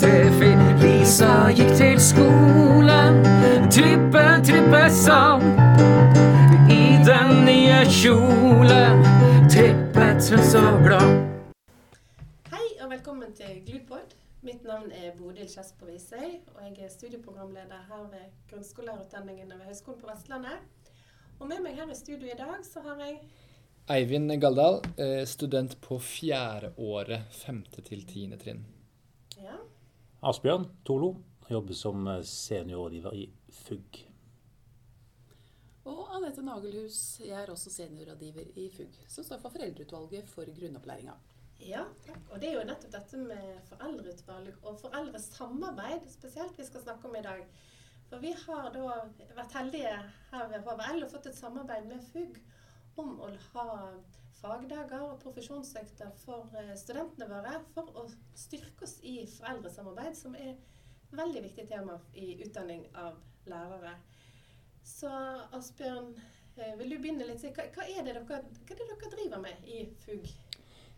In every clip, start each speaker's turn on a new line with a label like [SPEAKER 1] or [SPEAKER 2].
[SPEAKER 1] til. Lisa gikk til skolen, trippe, trippe sang. I den nye kjolen, trippet hun så glad.
[SPEAKER 2] Hei og velkommen til Glupod. Mitt navn er Bodil Kjesper Visøy, og jeg er studieprogramleder her ved grunnskolelærerutdanningen ved Høgskolen på Vestlandet. Og med meg her i studio i dag så har jeg
[SPEAKER 3] Eivind Galdal, eh, student på fjerde året, femte til tiende trinn.
[SPEAKER 4] Asbjørn Tolo jobber som seniorrådgiver i FUG.
[SPEAKER 5] Og Anette Nagelhus, jeg er også seniorrådgiver i FUG, som står for Foreldreutvalget for grunnopplæringa.
[SPEAKER 2] Ja, takk. Og det er jo nettopp dette med foreldreutvalg og foreldresamarbeid spesielt vi skal snakke om i dag. For vi har da vært heldige her ved HVL og fått et samarbeid med FUG om å ha fagdager og profesjonsøkter for eh, studentene våre for å styrke oss i foreldresamarbeid, som er et veldig viktig tema i utdanning av lærere. Så Asbjørn, eh, vil du begynne litt? Hva, er det dere, hva er det dere driver med i FUG?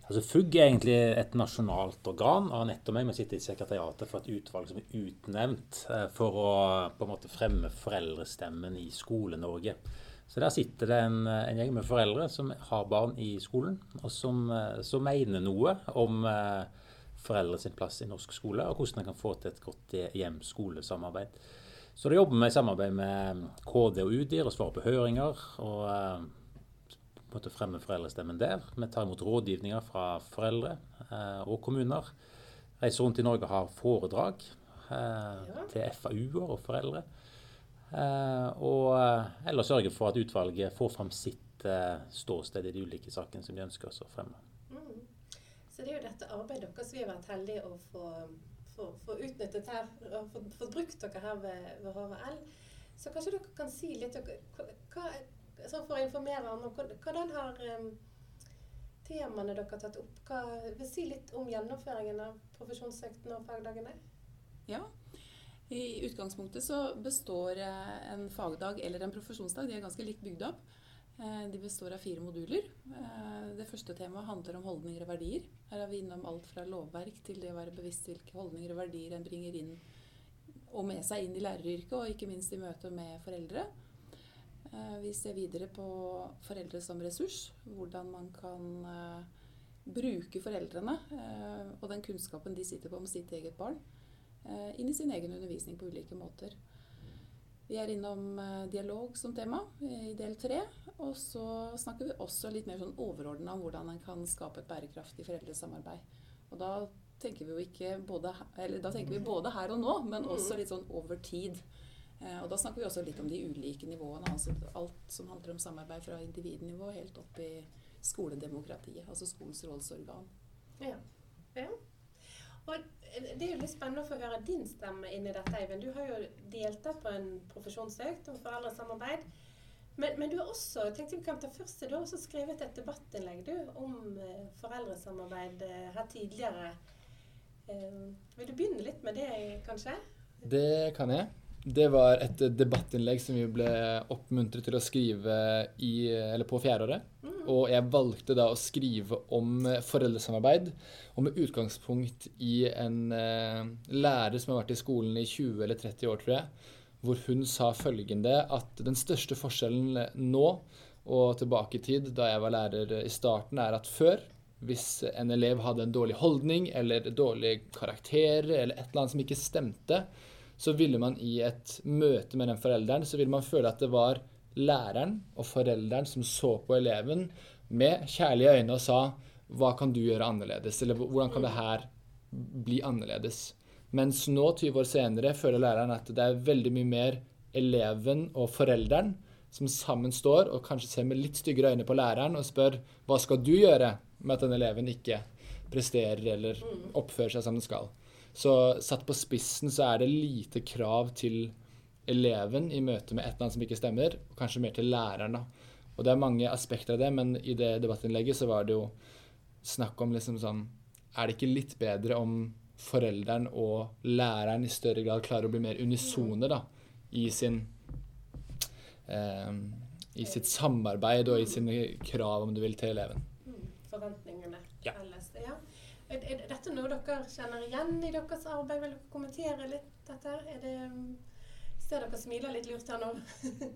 [SPEAKER 4] Altså FUG er egentlig et nasjonalt organ av nettopp meg. Vi sitter i sekretariatet for et utvalg som er utnevnt eh, for å på en måte fremme foreldrestemmen i Skole-Norge. Så Der sitter det en, en, gjeng med foreldre som har barn i skolen, og som, eh, som mener noe om eh, foreldre sin plass i norsk skole, og hvordan en kan få til et godt hjem-skole-samarbeid. Så da jobber vi i samarbeid med KD og UDIR og svarer på høringer. og på en måte fremme foreldrestemmen der. Vi tar imot rådgivninger fra foreldre eh, og kommuner. Reiser rundt i Norge og har foredrag eh,
[SPEAKER 2] Ja.
[SPEAKER 4] til FAU-er og foreldre. Eh, og eller sørge for at utvalget får fram sitt eh, ståsted i de ulike sakene som de ønsker å fremme.
[SPEAKER 2] Mm. Så det er jo dette arbeidet deres vi har vært heldige å få, få, få utnyttet her, og få, få brukt dere her ved, ved HVL. Så kanskje dere kan si litt hva, hva- sånn for å informere om hvordan har um, temaene dere har tatt opp, hva, vil si litt om gjennomføringen av profesjonsøktene og fagdagene?
[SPEAKER 5] Ja. I utgangspunktet så består eh, en fagdag eller en profesjonsdag, de er ganske likt bygd opp. Eh, De består av fire moduler. Eh, Det første temaet handler om holdninger og verdier. Her er vi innom alt fra lovverk til det å være bevisst hvilke holdninger og verdier en bringer inn og med seg inn i læreryrket, og ikke minst i møte med foreldre. Vi ser videre på foreldre som ressurs. Hvordan man kan bruke foreldrene og den kunnskapen de sitter på om sitt eget barn, inn i sin egen undervisning på ulike måter. Vi er innom eh, dialog som tema i del tre. Og så snakker vi også litt mer sånn overordna om hvordan en kan skape et bærekraftig foreldresamarbeid. Og da tenker vi jo ikke både, eller vi både her og nå, men også litt sånn over tid. Eh, Og da snakker vi også litt om de ulike nivåene. altså Alt som handler om samarbeid fra individnivå helt opp i skoledemokratiet, altså skolens rådsorgan.
[SPEAKER 2] Ja. ja. Og det er jo litt spennende å få høre din stemme inn i dette, Eivind. Du har jo deltatt på en profesjonsøkt om foreldresamarbeid. Men, men du har også tenkte vi kan ta først, du har også skrevet et debattinnlegg du, om eh, foreldresamarbeid eh, her tidligere. Eh, vil du begynne litt med det, kanskje?
[SPEAKER 3] Det kan jeg. Det var et debattinnlegg som vi ble oppmuntret til å skrive i, eller på fjerdeåret. Og jeg valgte da å skrive om foreldresamarbeid, og med utgangspunkt i en uh, lærer som har vært i skolen i 20 eller 30 år, tror jeg, hvor hun sa følgende at den største forskjellen nå og tilbake i tid, da jeg var lærer i starten, er at før, hvis en elev hadde en dårlig holdning eller dårlig karakter eller et eller annet som ikke stemte, så ville man i et møte med den forelderen så ville man føle at det var læreren og forelderen som så på eleven med kjærlige øyne og sa hva kan du gjøre annerledes, eller hvordan kan det her bli annerledes. Mens nå, 20 år senere, føler læreren at det er veldig mye mer eleven og forelderen som sammen står og kanskje ser med litt styggere øyne på læreren og spør hva skal du gjøre med at den eleven ikke presterer eller oppfører seg som den skal. Så satt på spissen så er det lite krav til eleven i møte med et eller annet som ikke stemmer, og kanskje mer til læreren. da. Og det er mange aspekter av det, men i det debattinnlegget så var det jo snakk om liksom sånn Er det ikke litt bedre om forelderen og læreren i større grad klarer å bli mer unisone da, i sin eh, i sitt samarbeid og i sine krav, om du vil, til eleven.
[SPEAKER 2] Mm. Forventningene
[SPEAKER 4] Ja.
[SPEAKER 2] Ja. Er, er dette noe dere kjenner igjen i deres arbeid? Vil dere kommentere litt dette? Er det, mm, ser dere smiler litt lurt her nå?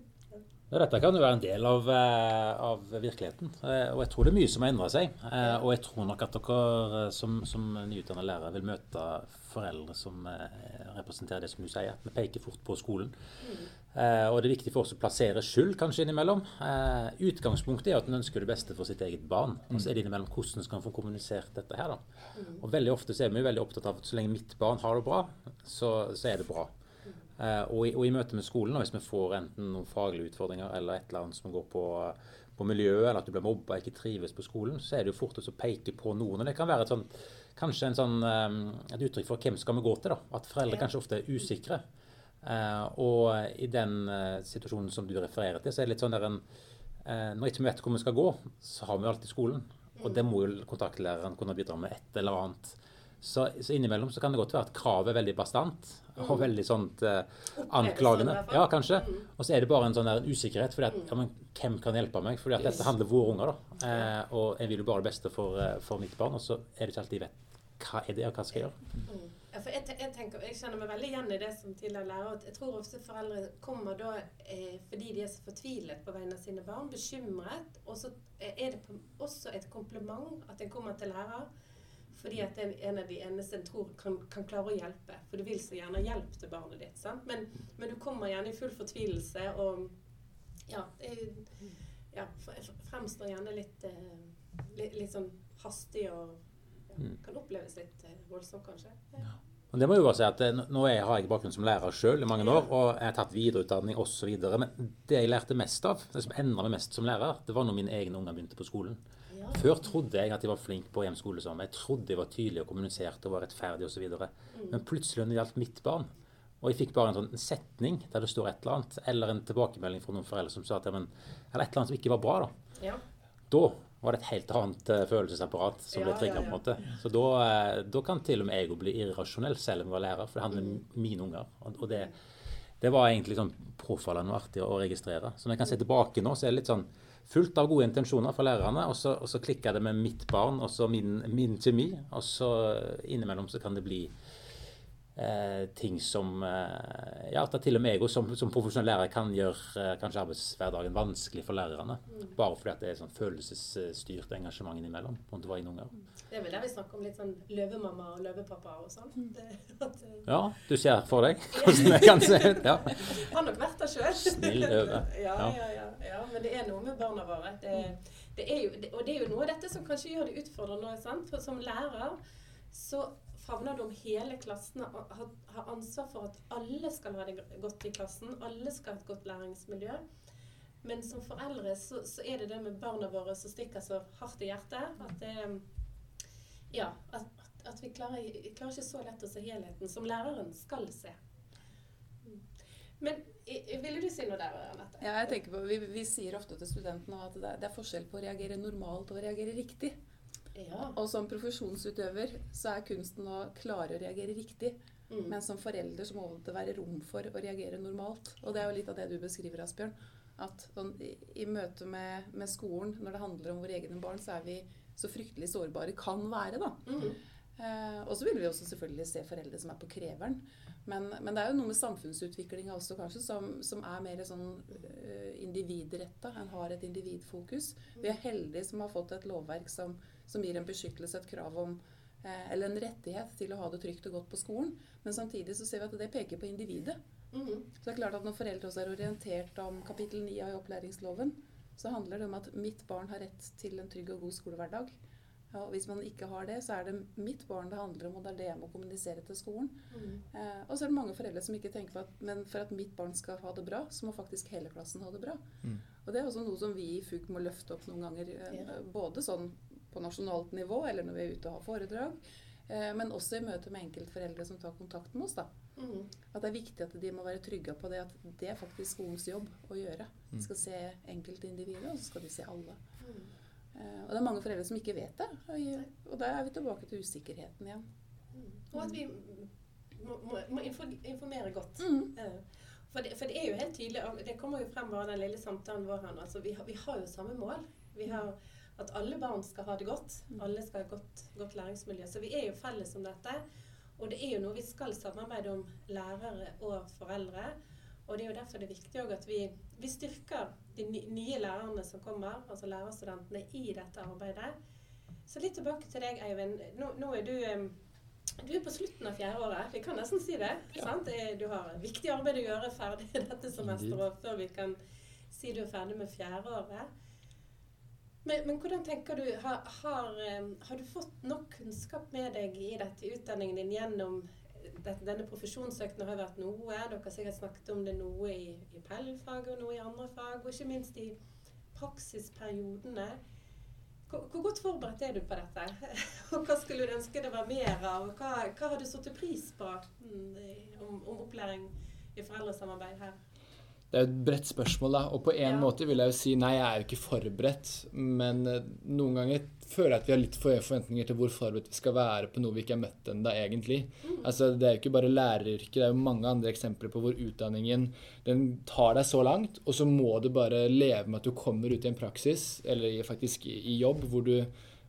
[SPEAKER 4] Dette kan jo være en del av, eh, av virkeligheten. Eh, Og jeg tror det er mye som har endret seg. Eh, Og jeg tror nok at dere som, som nyutdannet lærere vil møte foreldre som representerer det som du sier. Vi peker fort på skolen. Eh, Og det er viktig for oss å plassere skyld kanskje innimellom. Eh, Utgangspunktet er at en ønsker det beste for sitt eget barn. Og så er det innimellom hvordan skal en få kommunisert dette her, da. Og veldig ofte så er vi veldig opptatt av at så lenge mitt barn har det bra, så, så er det bra. Eh, og, i, og i møte med skolen, hvis vi får enten noen faglige utfordringer eller et eller annet som går på, på miljøet, eller at du blir mobba og ikke trives på skolen, så er det jo fort å peke på noen. Og det kan være et sånn, kanskje en sånn, eh, et uttrykk for hvem skal vi gå til. da, At foreldre
[SPEAKER 2] Ja.
[SPEAKER 4] kanskje ofte er usikre. Eh, og i den eh, situasjonen som du refererer til, så er det litt sånn der en eh, Når ikke vi vet hvor vi skal gå, så har vi jo alltid skolen. Og det må jo kontaktlæreren kunne bidra med et eller annet. Så, så innimellom så kan det godt være at kravet er veldig bastant og veldig sånt anklagende. Ja, kanskje. Og så er det bare en sånn der usikkerhet. fordi at, ja, men Hvem kan hjelpe meg? Fordi at dette handler om våre unger. da. Eh, og jeg vil jo bare det beste for, for mitt barn. Og så er det ikke alltid jeg vet hva er det og hva skal jeg gjøre.
[SPEAKER 2] Ja, for jeg, jeg, tenker, jeg kjenner meg veldig igjen i det som tidligere lærer. at Jeg tror ofte foreldre kommer da eh, fordi de er så fortvilet på vegne av sine barn, bekymret. Og så er det på, også et kompliment at en kommer til lærer. Fordi at er en av de eneste en tror kan, kan klare å hjelpe. For du vil så gjerne hjelp til barnet ditt. sant? Men, men du kommer gjerne i full fortvilelse og ja, ja fremstår gjerne litt, eh, litt, litt sånn hastig og
[SPEAKER 4] Mm.
[SPEAKER 2] kan oppleves litt eh, voldsomt, kanskje. Ja.
[SPEAKER 4] Og det må jo bare si at eh, Nå er, har jeg bakgrunn som lærer sjøl i mange år, og jeg har tatt videreutdanning osv. Men det jeg lærte mest av, det som endra meg mest som lærer, det var når mine egne unger begynte på skolen.
[SPEAKER 2] Ja.
[SPEAKER 4] Før trodde jeg at jeg var flink på hjemskole. Jeg trodde jeg var tydelig og kommuniserte og var rettferdig osv. Men plutselig når det gjaldt mitt barn, og jeg fikk bare en sånn setning der det står et eller annet, eller en tilbakemelding fra noen foreldre som sa at ja, men, eller et eller annet som ikke var bra, da.
[SPEAKER 2] Ja.
[SPEAKER 4] Da var det et helt annet eh, følelsesapparat som
[SPEAKER 2] Ja,
[SPEAKER 4] ble trigga.
[SPEAKER 2] ja,
[SPEAKER 4] på en
[SPEAKER 2] ja.
[SPEAKER 4] måte. Så da, eh, da kan til og med jeg bli irrasjonell, selv om jeg var lærer, for det handler om mine unger. Og, og det, det var egentlig sånn påfallende og artig å registrere. Så når jeg kan se tilbake nå, så er det litt sånn fullt av gode intensjoner fra lærerne, og så, og så klikker det med mitt barn og så min, min kjemi. Og så innimellom så kan det bli eh, ting som eh, Ja, at til og med jeg som, som profesjonell lærer kan gjøre eh, kanskje arbeidshverdagen vanskelig for lærerne. Bare fordi at det er sånn følelsesstyrt engasjement innimellom rundt egne unger.
[SPEAKER 2] Det er vel der vi snakker om litt sånn løvemamma og løvepappa og sånn. Det, eh,
[SPEAKER 4] Ja, du ser for deg hvordan det kan se ut. Ja.
[SPEAKER 2] har nok vært der sjøl.
[SPEAKER 4] Snill løve.
[SPEAKER 2] Ja,
[SPEAKER 4] Ja.
[SPEAKER 2] ja, ja, ja. Men det er noe med barna våre. Det, det er jo, det, og det er jo noe av dette som kanskje gjør det utfordrende. Sant? For som lærer så favner du om hele klassen og har, ansvar for at alle skal ha det godt i klassen. Alle skal ha et godt læringsmiljø. Men som foreldre så, så er det det med barna våre som stikker så hardt i hjertet. At det Ja. At, at, vi klarer, klarer ikke så lett å se helheten som læreren skal se. Men ville du si noe der, Anette?
[SPEAKER 5] Ja, jeg tenker på, vi, vi sier ofte til studentene at det er, det er forskjell på å reagere normalt og å reagere riktig.
[SPEAKER 2] Ja.
[SPEAKER 5] Og som profesjonsutøver så er kunsten å klare å reagere riktig.
[SPEAKER 2] Mm.
[SPEAKER 5] Men som forelder så må det være rom for å reagere normalt. Og det er jo litt av det du beskriver, Asbjørn. At sånn, i, i møte med, med skolen, når det handler om våre egne barn, så er vi så fryktelig sårbare kan være, da.
[SPEAKER 2] Mm.
[SPEAKER 5] Eh, og så vil vi også selvfølgelig se foreldre som er på kreveren. Men, men det er jo noe med samfunnsutviklinga også, kanskje, som, som er mer sånn uh, individretta. En har et individfokus. Vi er heldige som har fått et lovverk som, som gir en beskyttelse, et krav om eh, Eller en rettighet til å ha det trygt og godt på skolen. Men samtidig så ser vi at det peker på individet.
[SPEAKER 2] Mm.
[SPEAKER 5] Så det er klart at når foreldre også er orientert om kapittel 9 i opplæringsloven, så handler det om at mitt barn har rett til en trygg og god skolehverdag. Og hvis man ikke har det, så er det mitt barn det handler om, og det er det jeg må kommunisere til skolen.
[SPEAKER 2] Mm.
[SPEAKER 5] Eh, og så er det mange foreldre som ikke tenker på at men for at mitt barn skal ha det bra, så må faktisk hele klassen ha det bra.
[SPEAKER 3] Mm.
[SPEAKER 5] Og det er også noe som vi i FUG må løfte opp noen ganger. Eh,
[SPEAKER 2] Ja.
[SPEAKER 5] Både sånn på nasjonalt nivå, eller når vi er ute og har foredrag. Eh, men også i møte med enkeltforeldre som tar kontakt med oss. da.
[SPEAKER 2] Mm.
[SPEAKER 5] At det er viktig at de må være trygge på det at det er faktisk skolens jobb å gjøre. De skal se enkeltindividet, og så skal de se alle.
[SPEAKER 2] Mm.
[SPEAKER 5] Eh, og det er mange foreldre som ikke vet det. Og, da er vi tilbake til usikkerheten igjen.
[SPEAKER 2] Mm. Og at vi må, må, informere godt.
[SPEAKER 5] Mm.
[SPEAKER 2] For det, for det er jo helt tydelig, det kommer jo frem bare den lille samtalen vår her. Altså, vi, har, vi har jo samme mål. Vi har at alle barn skal ha det godt. Alle skal ha et godt, godt læringsmiljø. Så vi er jo felles om dette. Og det er jo noe vi skal samarbeide om, lærere og foreldre. Og det er jo derfor det er viktig at vi, vi styrker de nye lærerne som kommer, altså lærerstudentene, i dette arbeidet. Så litt tilbake til deg, Eivind. Nå, nå er du du er på slutten av fjerdeåret. Vi kan nesten si det.
[SPEAKER 3] Ja.
[SPEAKER 2] sant? Du har viktig arbeid å gjøre ferdig dette semesteret før vi kan si du er ferdig med fjerdeåret. Men, men hvordan tenker du har, har, har du fått nok kunnskap med deg i dette i utdanningen din gjennom denne profesjonsøkten har vært noe. Dere har sikkert snakket om det noe i, i PEL-faget og noe i andre fag, og ikke minst i praksisperiodene. Hvor, hvor godt forberedt er du på dette? Og hva skulle du ønske det var mer av? Hva, hva har du satt pris på mm, om, om opplæring i foreldresamarbeid her?
[SPEAKER 3] Det er jo et bredt spørsmål, da. Og på en
[SPEAKER 2] Ja.
[SPEAKER 3] måte vil jeg jo si nei, jeg er jo ikke forberedt. Men eh, noen ganger føler jeg at vi har litt for høye forventninger til hvor forberedt vi skal være på noe vi ikke har møtt ennå, egentlig. Altså, det er jo ikke bare læreryrket, det er jo mange andre eksempler på hvor utdanningen den tar deg så langt, og så må du bare leve med at du kommer ut i en praksis, eller faktisk i, i jobb, hvor du,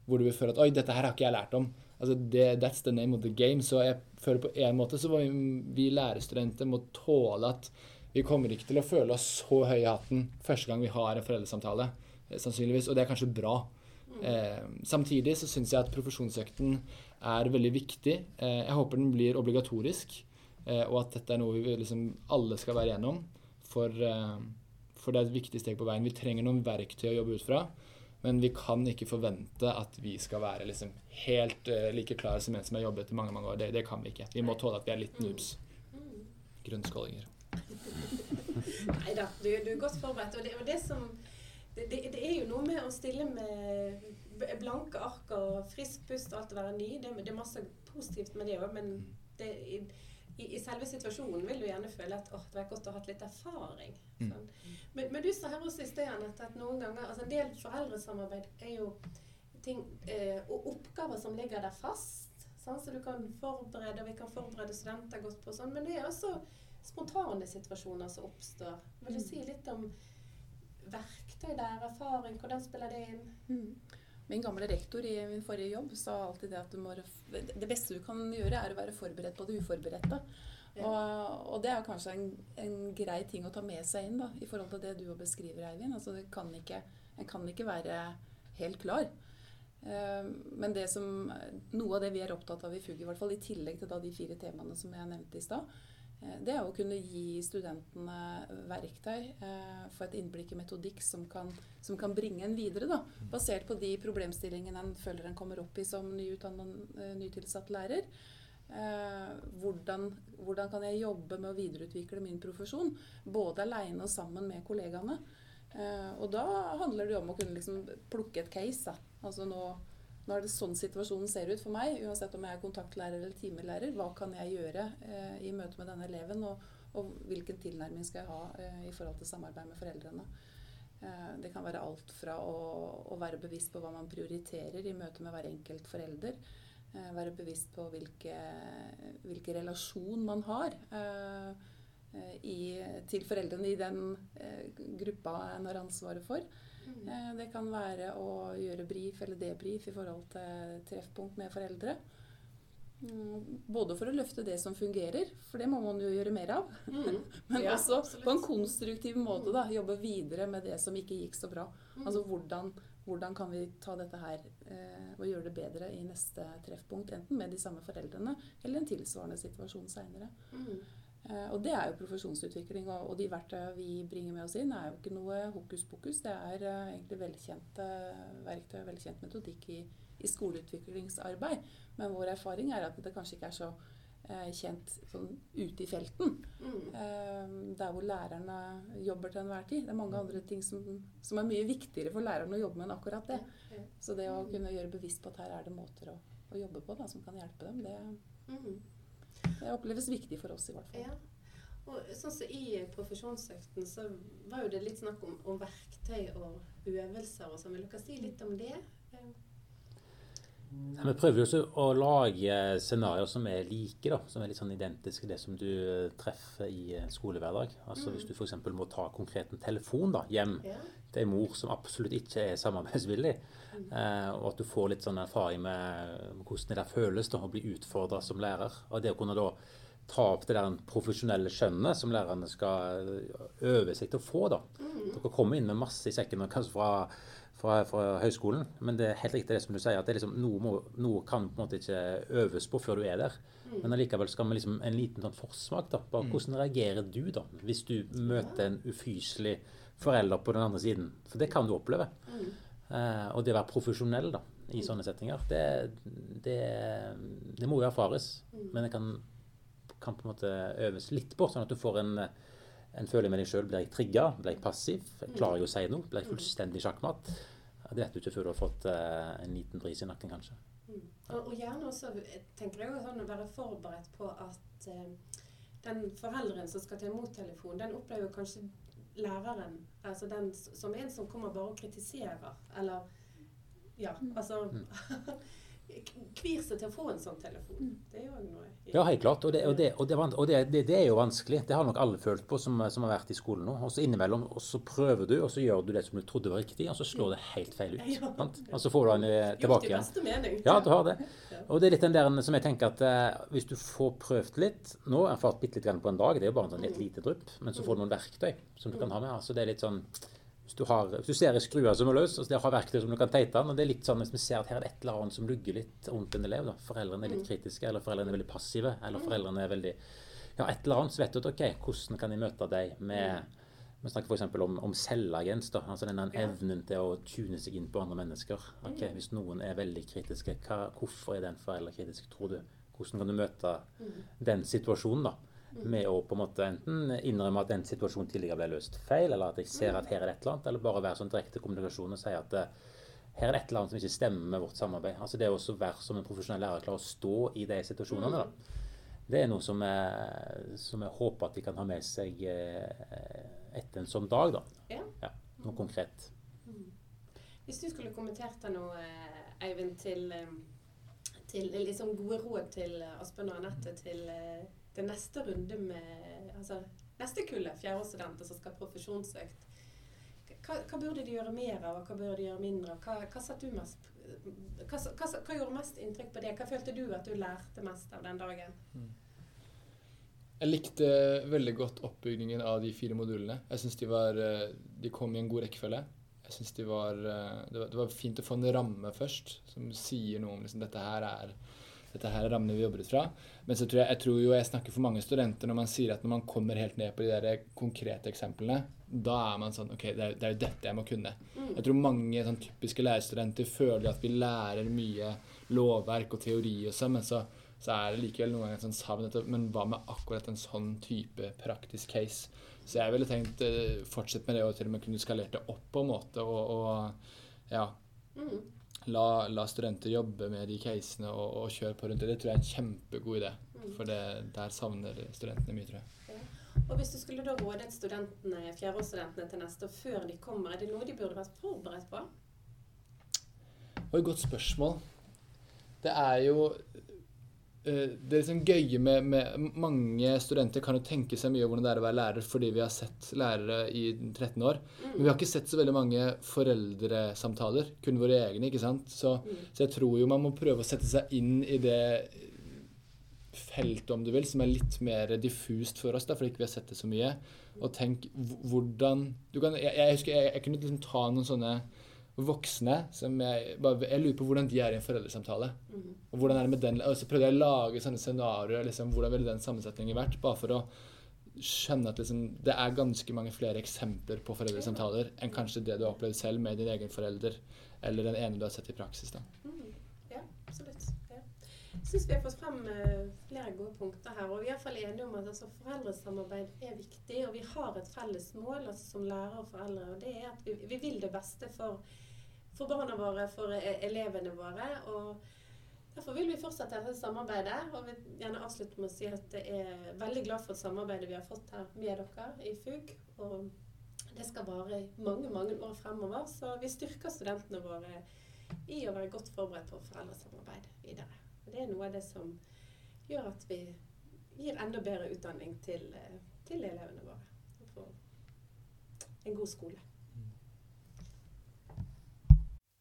[SPEAKER 3] hvor du vil føle at oi, dette her har ikke jeg lært om. Altså, det, That's the name of the game. Så jeg føler på en måte så må vi, vi lærerstudenter må tåle at vi kommer ikke til å føle oss så høye i hatten første gang vi har en foreldresamtale, eh, sannsynligvis. Og det er kanskje bra. Eh, samtidig så syns jeg at profesjonsøkten er veldig viktig. Eh, jeg håper den blir obligatorisk, eh, og at dette er noe vi liksom alle skal være igjennom. For, eh, for det er et viktig steg på veien. Vi trenger noen verktøy å jobbe ut fra. Men vi kan ikke forvente at vi skal være liksom helt eh, like klare som en som har jobbet i mange mange år. Det, det kan vi ikke. Vi må tåle at vi er litt noobs. Grunnskålinger.
[SPEAKER 2] Nei da, du, du er godt forberedt. Og det, og det som det, det, det er jo noe med å stille med blanke ark og frisk pust og alt å være ny. Det, det er masse positivt med det òg, men det, i, i, i selve situasjonen vil du gjerne føle at åh, det var godt å ha hatt litt erfaring.
[SPEAKER 3] Mm.
[SPEAKER 2] Sånn. Men, men du sa her også i sted, Anette, at noen ganger altså En del foreldresamarbeid er jo ting, eh, og oppgaver som ligger der fast. Sånn, så du kan forberede, og vi kan forberede studenter godt på sånn. Men det er også spontane situasjoner som oppstår. Vil du si litt om verktøy der, erfaring, hvordan spiller det inn?
[SPEAKER 5] Mm. Min gamle rektor i min forrige jobb sa alltid det at du må, det beste du kan gjøre, er å være forberedt på det uforberedte.
[SPEAKER 2] Ja.
[SPEAKER 5] Og, og det er kanskje en, en grei ting å ta med seg inn da, i forhold til det du beskriver, Eivind. Altså, det kan ikke, en kan ikke være helt klar. Uh, Men det som, noe av det vi er opptatt av i FUG, i hvert fall i tillegg til da de fire temaene som jeg nevnte i stad, det er å kunne gi studentene verktøy, eh, få et innblikk i metodikk som kan, som kan bringe en videre. Da, basert på de problemstillingene en føler en kommer opp i som nyutdannet, eh, nytilsatt lærer. Eh, hvordan, hvordan kan jeg jobbe med å videreutvikle min profesjon, både aleine og sammen med kollegaene. Eh, og da handler det om å kunne liksom plukke et case. Da. Altså nå, nå er det sånn situasjonen ser ut for meg, uansett om jeg er kontaktlærer eller timelærer. Hva kan jeg gjøre eh, i møte med denne eleven, og, og hvilken tilnærming skal jeg ha eh, i forhold til samarbeid med foreldrene. Eh, det kan være alt fra å, å være bevisst på hva man prioriterer i møte med hver enkelt forelder. Eh, være bevisst på hvilke, hvilke relasjon man har eh, eh, i, til foreldrene i den gruppa en har ansvaret for. Eh, Det kan være å gjøre brief eller debrief i forhold til treffpunkt med foreldre. Mm, Både for å løfte det som fungerer, for det må man jo gjøre mer av.
[SPEAKER 2] Mm.
[SPEAKER 5] Men
[SPEAKER 2] Ja,
[SPEAKER 5] også
[SPEAKER 2] absolutt.
[SPEAKER 5] på en konstruktiv måte da, jobbe videre med det som ikke gikk så bra.
[SPEAKER 2] Mm.
[SPEAKER 5] Altså hvordan, hvordan kan vi ta dette her eh, og gjøre det bedre i neste treffpunkt, enten med de samme foreldrene eller en tilsvarende situasjon seinere.
[SPEAKER 2] Mm.
[SPEAKER 5] Eh, og det er jo profesjonsutvikling, og, de verktøyene vi bringer med oss inn, er jo ikke noe hokus pokus. Det er eh, egentlig velkjente verktøy og velkjent metodikk i, i skoleutviklingsarbeid. Men vår erfaring er at det kanskje ikke er så eh, kjent sånn ute i felten.
[SPEAKER 2] Mm.
[SPEAKER 5] Eh, der hvor lærerne jobber til enhver tid. Det er mange andre ting som, som er mye viktigere for lærerne å jobbe med enn akkurat det. Så det å kunne gjøre bevisst på at her er det måter å, å jobbe på da, som kan hjelpe dem, det,
[SPEAKER 2] Mm.
[SPEAKER 5] Det oppleves viktig for oss i hvert fall.
[SPEAKER 2] Ja. Og sånn som I profesjonsøkten så var jo det litt snakk om, om verktøy og øvelser og sånn. Vil dere si litt om det?
[SPEAKER 4] Vi prøver jo også å lage scenarioer som er like, da, som er litt sånn identiske det som du eh, treffer i skolehverdag. Altså Hvis du f.eks. må ta konkret en telefon da, hjem
[SPEAKER 2] Ja.
[SPEAKER 4] til en mor som absolutt ikke er samarbeidsvillig, eh, og at du får litt sånn erfaring med hvordan det der føles da, å bli utfordra som lærer. Og det å kunne da ta opp det der profesjonelle skjønnet som lærerne skal øve seg til å få. da. Dere kommer inn med masse i sekken kanskje fra, fra, fra høyskolen, men det er helt riktig det som du sier, at det er liksom, noe, må, noe kan på en måte ikke øves på før du er der. Men allikevel skal vi liksom en liten sånn forsmak. da, på Hvordan reagerer du da, hvis du møter en ufyselig forelder på den andre siden? For det kan du oppleve. Eh, og det å være profesjonell da, i sånne settinger, det, det, det må jo erfares. Men det kan, kan på en måte øves litt på, sånn at du får en, en følelse med deg sjøl. Blir jeg trigga? Blir jeg passiv? Klarer jeg å si noe? Blir jeg fullstendig sjakkmatt? Det vet du ikke før du har fått eh, en liten bris i nakken, kanskje.
[SPEAKER 2] Og, og gjerne også tenker jeg sånn å være forberedt på at eh, den forelderen som skal ta imot telefon, den opplever kanskje læreren altså den som en som kommer bare og kritiserer, eller Ja, altså Kvir seg til å få en sånn telefon. Det er jo noe
[SPEAKER 4] Ja, helt klart. Og, det, og, det, og, det, er og det, det, det er jo vanskelig. Det har nok alle følt på som, som har vært i skolen nå. Og så innimellom og så prøver du, og så gjør du det som du trodde var riktig, og så slår det helt feil ut.
[SPEAKER 2] Ja.
[SPEAKER 4] Sant? Og så får du den tilbake
[SPEAKER 2] igjen.
[SPEAKER 4] Gjort
[SPEAKER 2] i beste mening.
[SPEAKER 4] Ja, du har det. Og det er litt den der som jeg tenker at eh, hvis du får prøvd litt Nå har jeg erfart bitte litt grann på en dag, det er jo bare en sånn et lite drypp, men så får du noen verktøy som du kan ha med. Altså det er litt sånn hvis du, har, hvis du ser ei skrue som er løs, og så har verktøy som du kan teite den, og det er litt sånn hvis vi ser at her er det et eller annet som lugger litt rundt en elev, da. foreldrene er litt kritiske, eller foreldrene er veldig passive, eller foreldrene er veldig Ja, et eller annet, så vet du at OK, hvordan kan jeg møte deg med vi snakker f.eks. om, om selvagens. altså denne evnen til å tune seg inn på andre mennesker. Ok, Hvis noen er veldig kritiske, hva, hvorfor er den forelder kritisk, tror du? Hvordan kan du møte den situasjonen da, med å på en måte enten innrømme at den situasjonen tidligere ble løst feil, eller at jeg ser at her er det et eller annet, eller bare være sånn direkte kommunikasjon og si at eh, her er det et eller annet som ikke stemmer med vårt samarbeid. Altså Det å også være som en profesjonell lærer klare å stå i de situasjonene. da. Det er noe som jeg, som jeg håper at de kan ha med seg eh, etter en sånn dag. da.
[SPEAKER 2] Ja.
[SPEAKER 4] Ja, Noe konkret.
[SPEAKER 2] Hvis du skulle kommentert det noe, eh, Eivind, til, til liksom gode råd til Asbjørn og Anette til, til neste runde med altså neste kullet fjerdeårsstudenter som skal ha profesjonsøkt. Hva, hva burde de gjøre mer av, og hva burde de gjøre mindre av? Hva, hva, mest, hva, gjorde mest inntrykk på det? Hva følte du at du lærte mest av den dagen?
[SPEAKER 3] Jeg likte veldig godt oppbyggingen av de fire modulene. Jeg synes de, eh, de kom i en god rekkefølge. Jeg synes de var, eh, det, var, det var fint å få en ramme først, som sier noe om liksom, dette her er dette her er rammene vi jobber ut fra. Men så tror jeg, jeg tror jo jeg snakker for mange studenter når man sier at når man kommer helt ned på de der konkrete eksemplene, da er man sånn OK, det er, det er jo dette jeg må kunne. Jeg tror mange sånn typiske lærerstudenter føler at vi lærer mye lovverk og teori og sånn, men så, så er det likevel noen ganger sånn savn etter Men hva med akkurat en sånn type praktisk case? Så jeg ville tenkt fortsett med det og til og med kunne skalert det opp på en måte og, og ja,
[SPEAKER 2] Mm.
[SPEAKER 3] La, la studenter jobbe med de casene og, og kjøre på rundt det. Det tror jeg er en kjempegod idé. For det, der savner studentene mye, tror jeg.
[SPEAKER 2] Og hvis du skulle da rådet studentene, fjerdeårsstudentene til neste år før de kommer, er det noe de burde vært forberedt på?
[SPEAKER 3] Og et godt spørsmål. Det er jo Det er liksom gøye med, med Mange studenter kan jo tenke seg mye om hvordan det er å være lærer fordi vi har sett lærere i 13 år. Men vi har ikke sett så veldig mange foreldresamtaler. Kun våre egne, ikke sant. Så, så jeg tror jo man må prøve å sette seg inn i det feltet, om du vil, som er litt mer diffust for oss, da, fordi ikke vi har sett det så mye. Og tenk hvordan du kan, jeg, jeg husker jeg, jeg kunne liksom ta noen sånne voksne som jeg bare, Jeg lurer på hvordan de er i en foreldresamtale. Og hvordan er det med den, og så prøvde jeg å lage sånne scenarioer. Liksom, hvordan ville den sammensetningen vært? Bare for å skjønne at liksom, det er ganske mange flere eksempler på foreldresamtaler enn kanskje det du har opplevd selv med din egen forelder, eller den ene du har sett i praksis. da.
[SPEAKER 2] Mm. Ja, absolutt. Ja. Jeg syns vi har fått frem eh, flere gode punkter her. Og vi er iallfall enige om at altså, foreldresamarbeid er viktig. Og vi har et felles mål altså, som lærere og foreldre, og det er at vi, vi vil det beste for, for barna våre, for eh, elevene våre. og Derfor vil vi fortsette dette samarbeidet. Og vil gjerne avslutte med å si at jeg er veldig glad for samarbeidet vi har fått her med dere i FUG. Og det skal vare mange, mange år fremover. Så vi styrker studentene våre i å være godt forberedt på foreldresamarbeid videre. Det er noe av det som gjør at vi gir enda bedre utdanning til, eh, til elevene våre. Og får en god skole.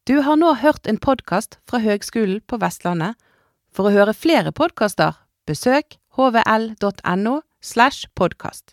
[SPEAKER 6] Du har nå hørt en podkast fra Høgskolen på Vestlandet. For å høre flere podkaster, besøk hvl.no slash podkast.